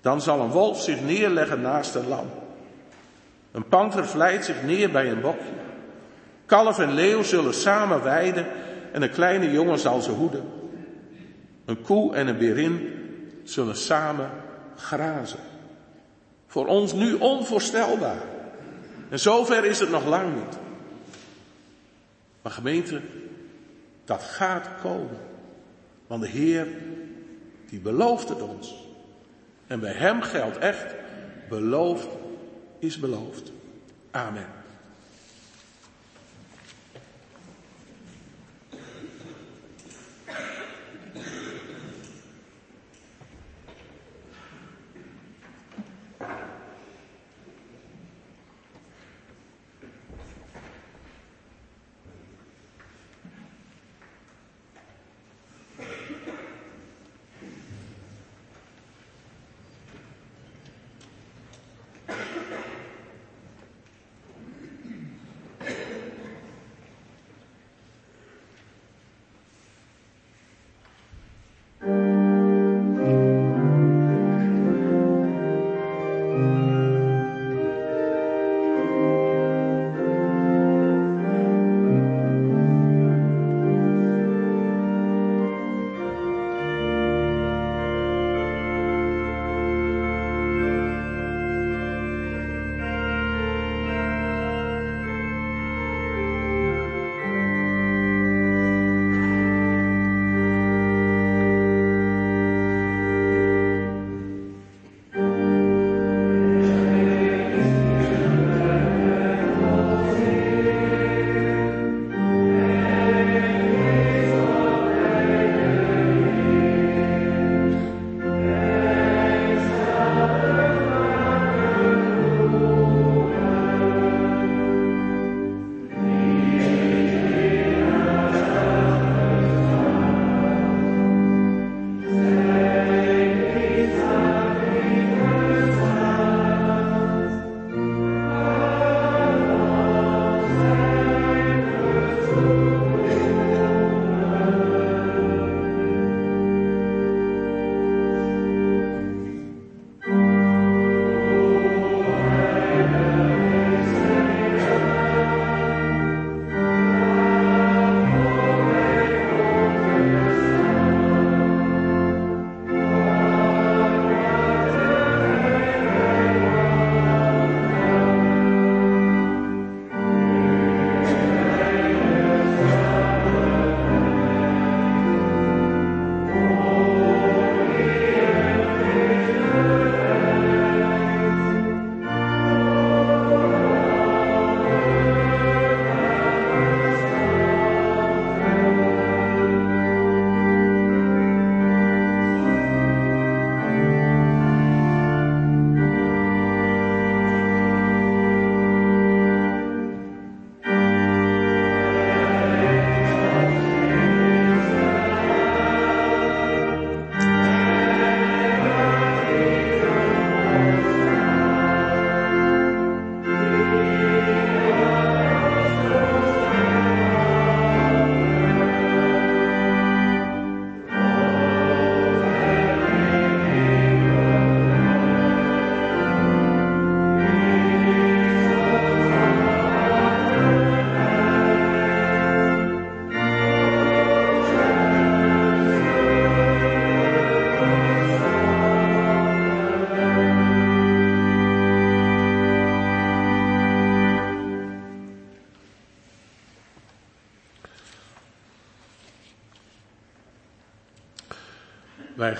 Dan zal een wolf zich neerleggen naast een lam. Een panter vlijt zich neer bij een bokje. Kalf en leeuw zullen samen weiden en een kleine jongen zal ze hoeden. Een koe en een berin zullen samen grazen. Voor ons nu onvoorstelbaar. En zover is het nog lang niet. Maar gemeente, dat gaat komen. Want de Heer, die belooft het ons. En bij hem geldt echt, beloofd is beloofd. Amen.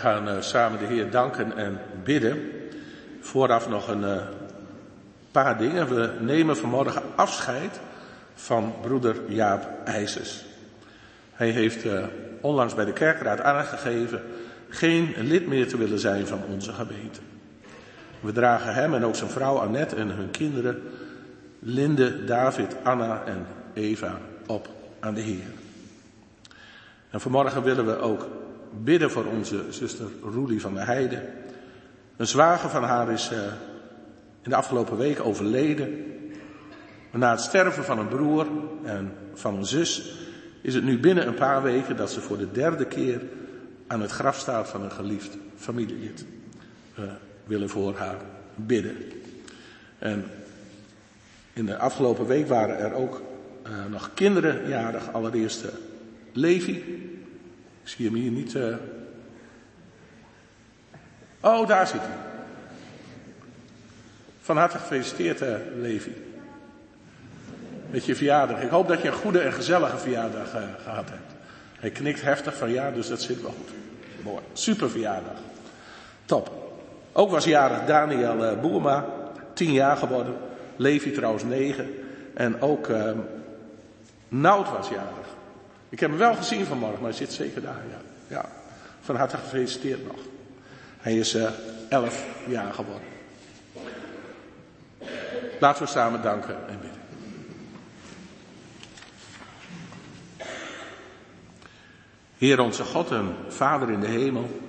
Gaan uh, samen de Heer danken en bidden. Vooraf nog een uh, paar dingen. We nemen vanmorgen afscheid van broeder Jaap IJsers. Hij heeft uh, onlangs bij de kerkraad aangegeven geen lid meer te willen zijn van onze gemeente. We dragen hem en ook zijn vrouw Annette en hun kinderen, Linde, David, Anna en Eva, op aan de Heer. En vanmorgen willen we ook bidden voor onze zuster Roelie van der Heide. Een zwager van haar is uh, in de afgelopen week overleden. Na het sterven van een broer en van een zus is het nu binnen een paar weken dat ze voor de derde keer aan het graf staat van een geliefd familielid. We willen voor haar bidden. En in de afgelopen week waren er ook uh, nog kinderen jarig. Allereerst Levi. Ik zie hem hier niet. Uh... Oh, daar zit hij. Van harte gefeliciteerd, Levi. Met je verjaardag. Ik hoop dat je een goede en gezellige verjaardag gehad hebt. Hij knikt heftig van ja, dus dat zit wel goed. Mooi. Super verjaardag. Top. Ook was jarig Daniel Boerma. Tien jaar geworden. Levi trouwens negen. En ook uh, Nout was jarig. Ik heb hem wel gezien vanmorgen, maar hij zit zeker daar. Ja. Van harte gefeliciteerd nog. Hij is uh, elf jaar geworden. Laten we samen danken en bidden. Heer onze God en Vader in de hemel.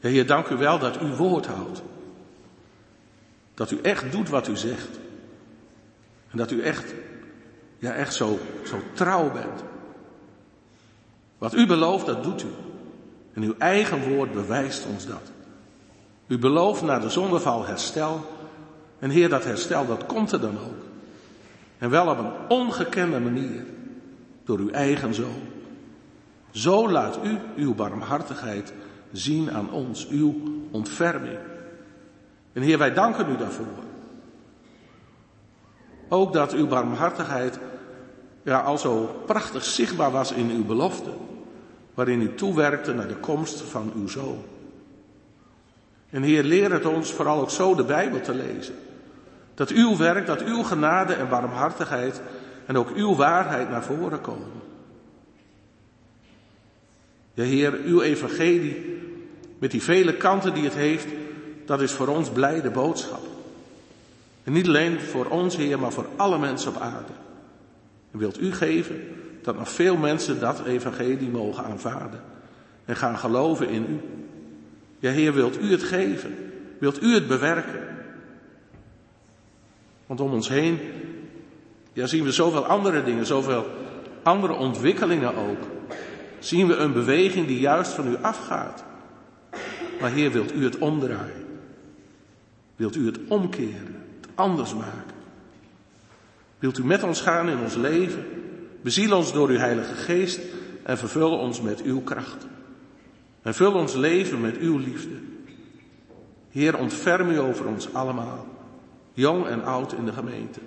Heer, dank u wel dat u woord houdt. Dat u echt doet wat u zegt. En dat u echt, ja echt zo, zo trouw bent. Wat u belooft, dat doet u. En uw eigen woord bewijst ons dat. U belooft na de zondeval herstel. En Heer, dat herstel, dat komt er dan ook. En wel op een ongekende manier. Door uw eigen zoon. Zo laat u uw barmhartigheid zien aan ons, uw ontferming. En Heer, wij danken u daarvoor. Ook dat uw barmhartigheid ja, al zo prachtig zichtbaar was in uw belofte, waarin u toewerkte naar de komst van uw zoon. En Heer, leer het ons vooral ook zo de Bijbel te lezen. Dat uw werk, dat uw genade en barmhartigheid en ook uw waarheid naar voren komen. Ja, Heer, uw evangelie, met die vele kanten die het heeft, dat is voor ons blijde boodschap. En niet alleen voor ons, Heer, maar voor alle mensen op aarde. En wilt u geven dat nog veel mensen dat evangelie mogen aanvaarden en gaan geloven in u. Ja, Heer, wilt u het geven? Wilt u het bewerken? Want om ons heen ja, zien we zoveel andere dingen, zoveel andere ontwikkelingen ook. Zien we een beweging die juist van u afgaat. Maar Heer, wilt u het omdraaien? Wilt u het omkeren? Het anders maken? Wilt u met ons gaan in ons leven? Beziel ons door uw Heilige Geest en vervul ons met uw kracht. En vul ons leven met uw liefde. Heer, ontferm u over ons allemaal, jong en oud in de gemeente.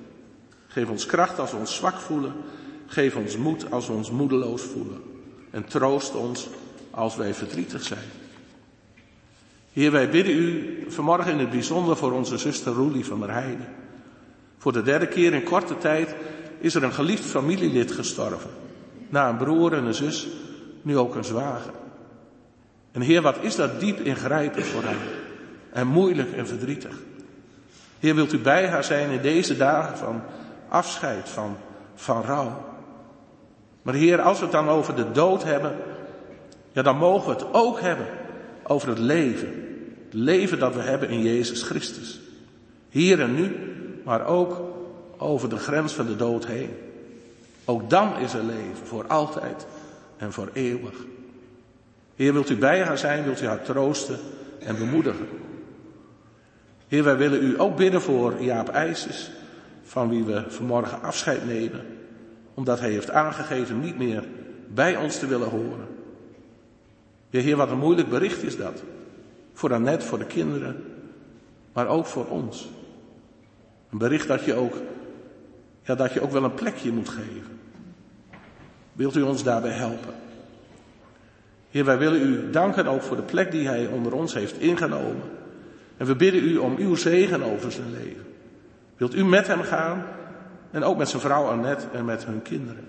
Geef ons kracht als we ons zwak voelen. Geef ons moed als we ons moedeloos voelen. En troost ons als wij verdrietig zijn. Heer, wij bidden u vanmorgen in het bijzonder voor onze zuster Roelie van der Heide. Voor de derde keer in korte tijd is er een geliefd familielid gestorven. Na een broer en een zus, nu ook een zwager. En Heer, wat is dat diep ingrijpend voor haar. En moeilijk en verdrietig. Heer, wilt u bij haar zijn in deze dagen van afscheid, van, van rouw. Maar Heer, als we het dan over de dood hebben, ja, dan mogen we het ook hebben over het leven. Het leven dat we hebben in Jezus Christus. Hier en nu, maar ook over de grens van de dood heen. Ook dan is er leven, voor altijd en voor eeuwig. Heer, wilt u bij haar zijn, wilt u haar troosten en bemoedigen. Heer, wij willen u ook bidden voor Jaap IJsers, van wie we vanmorgen afscheid nemen, omdat hij heeft aangegeven niet meer bij ons te willen horen. Ja, Heer, wat een moeilijk bericht is dat. Voor Annette, voor de kinderen, maar ook voor ons. Een bericht dat je ook, ja, dat je ook wel een plekje moet geven. Wilt u ons daarbij helpen? Heer, wij willen u danken ook voor de plek die hij onder ons heeft ingenomen. En we bidden u om uw zegen over zijn leven. Wilt u met hem gaan en ook met zijn vrouw Annette en met hun kinderen?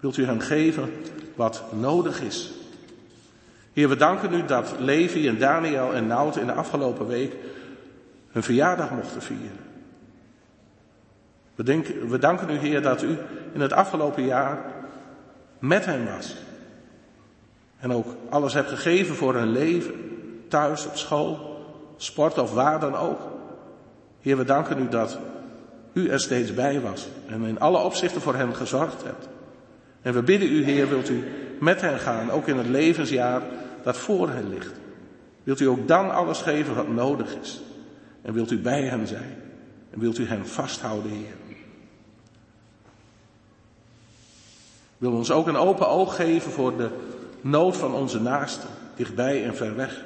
Wilt u hen geven wat nodig is? Heer, we danken u dat Levi en Daniel en Nout in de afgelopen week hun verjaardag mochten vieren. We, denken, we danken u, Heer, dat u in het afgelopen jaar met hen was. En ook alles hebt gegeven voor hun leven, thuis, op school, sport of waar dan ook. Heer, we danken u dat u er steeds bij was en in alle opzichten voor hen gezorgd hebt. En we bidden u, Heer, wilt u met hen gaan, ook in het levensjaar dat voor hen ligt. Wilt u ook dan alles geven wat nodig is. En wilt u bij hen zijn. En wilt u hen vasthouden, Heer. Wil ons ook een open oog geven voor de nood van onze naasten, dichtbij en ver weg.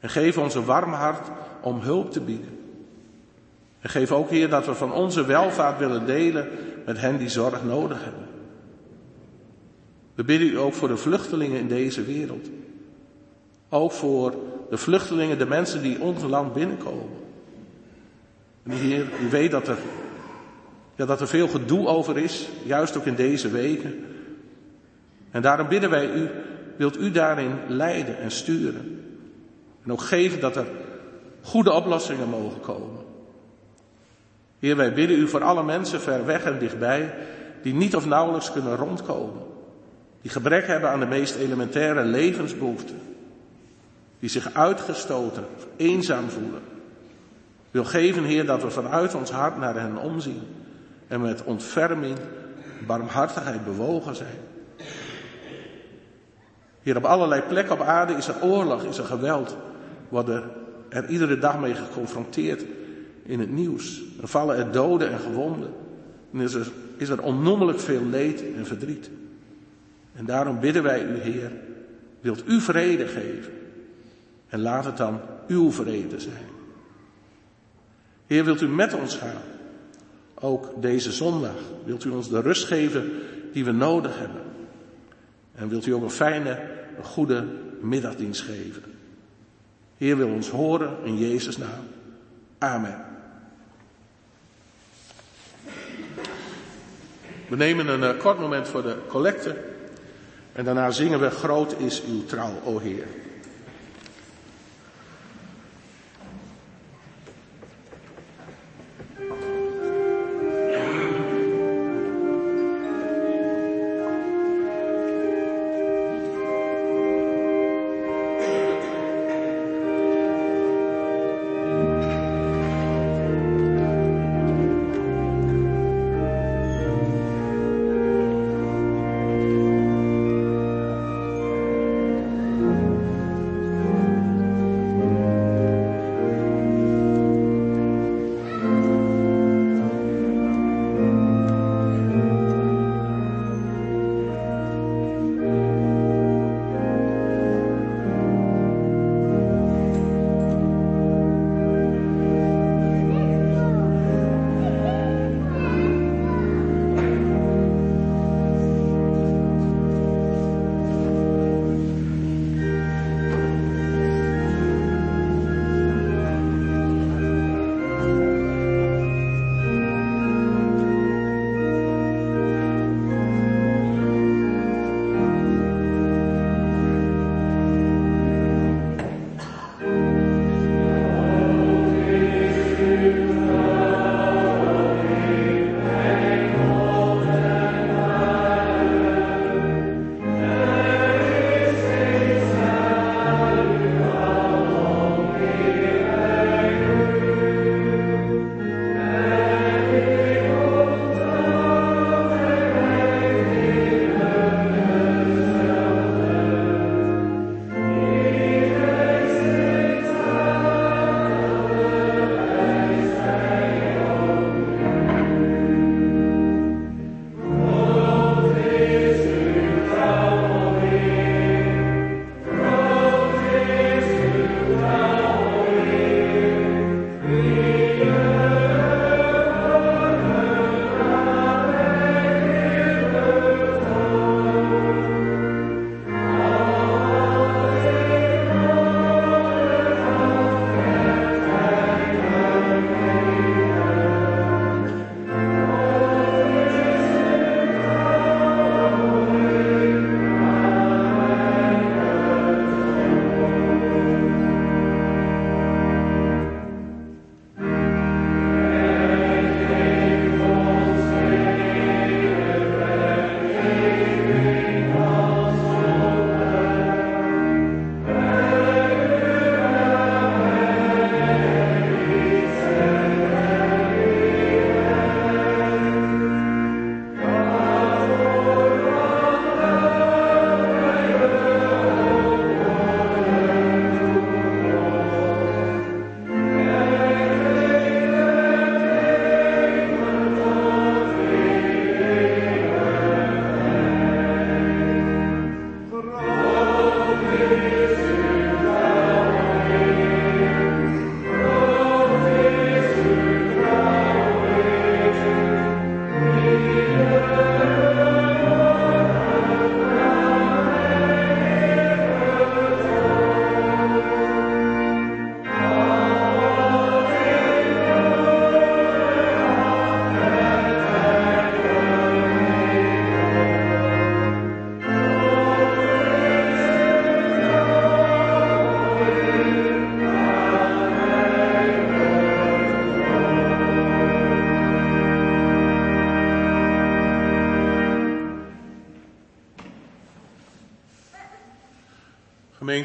En geef ons een warm hart om hulp te bieden. En geef ook, Heer, dat we van onze welvaart willen delen met hen die zorg nodig hebben. We bidden u ook voor de vluchtelingen in deze wereld. Ook voor de vluchtelingen, de mensen die ons land binnenkomen. En Heer, u weet dat er, ja, dat er veel gedoe over is, juist ook in deze weken. En daarom bidden wij u, wilt u daarin leiden en sturen. En ook geven dat er goede oplossingen mogen komen. Heer, wij bidden u voor alle mensen ver weg en dichtbij, die niet of nauwelijks kunnen rondkomen. Die gebrek hebben aan de meest elementaire levensbehoeften. Die zich uitgestoten, eenzaam voelen. Wil geven, Heer, dat we vanuit ons hart naar hen omzien. En met ontferming, barmhartigheid bewogen zijn. Hier op allerlei plekken op aarde is er oorlog, is er geweld. Worden er iedere dag mee geconfronteerd in het nieuws. Er vallen er doden en gewonden. En is er, is er onnoemelijk veel leed en verdriet. En daarom bidden wij u, Heer, wilt u vrede geven. En laat het dan uw vrede zijn. Heer, wilt u met ons gaan? Ook deze zondag. Wilt u ons de rust geven die we nodig hebben? En wilt u ook een fijne, een goede middagdienst geven? Heer wil ons horen in Jezus' naam. Amen. We nemen een eh, kort moment voor de collecte. En daarna zingen we Groot is uw trouw, o Heer.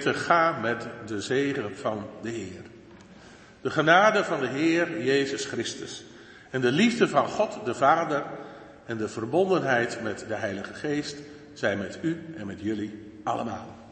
Ga met de zegen van de Heer. De genade van de Heer Jezus Christus en de liefde van God de Vader en de verbondenheid met de Heilige Geest zijn met u en met jullie allemaal.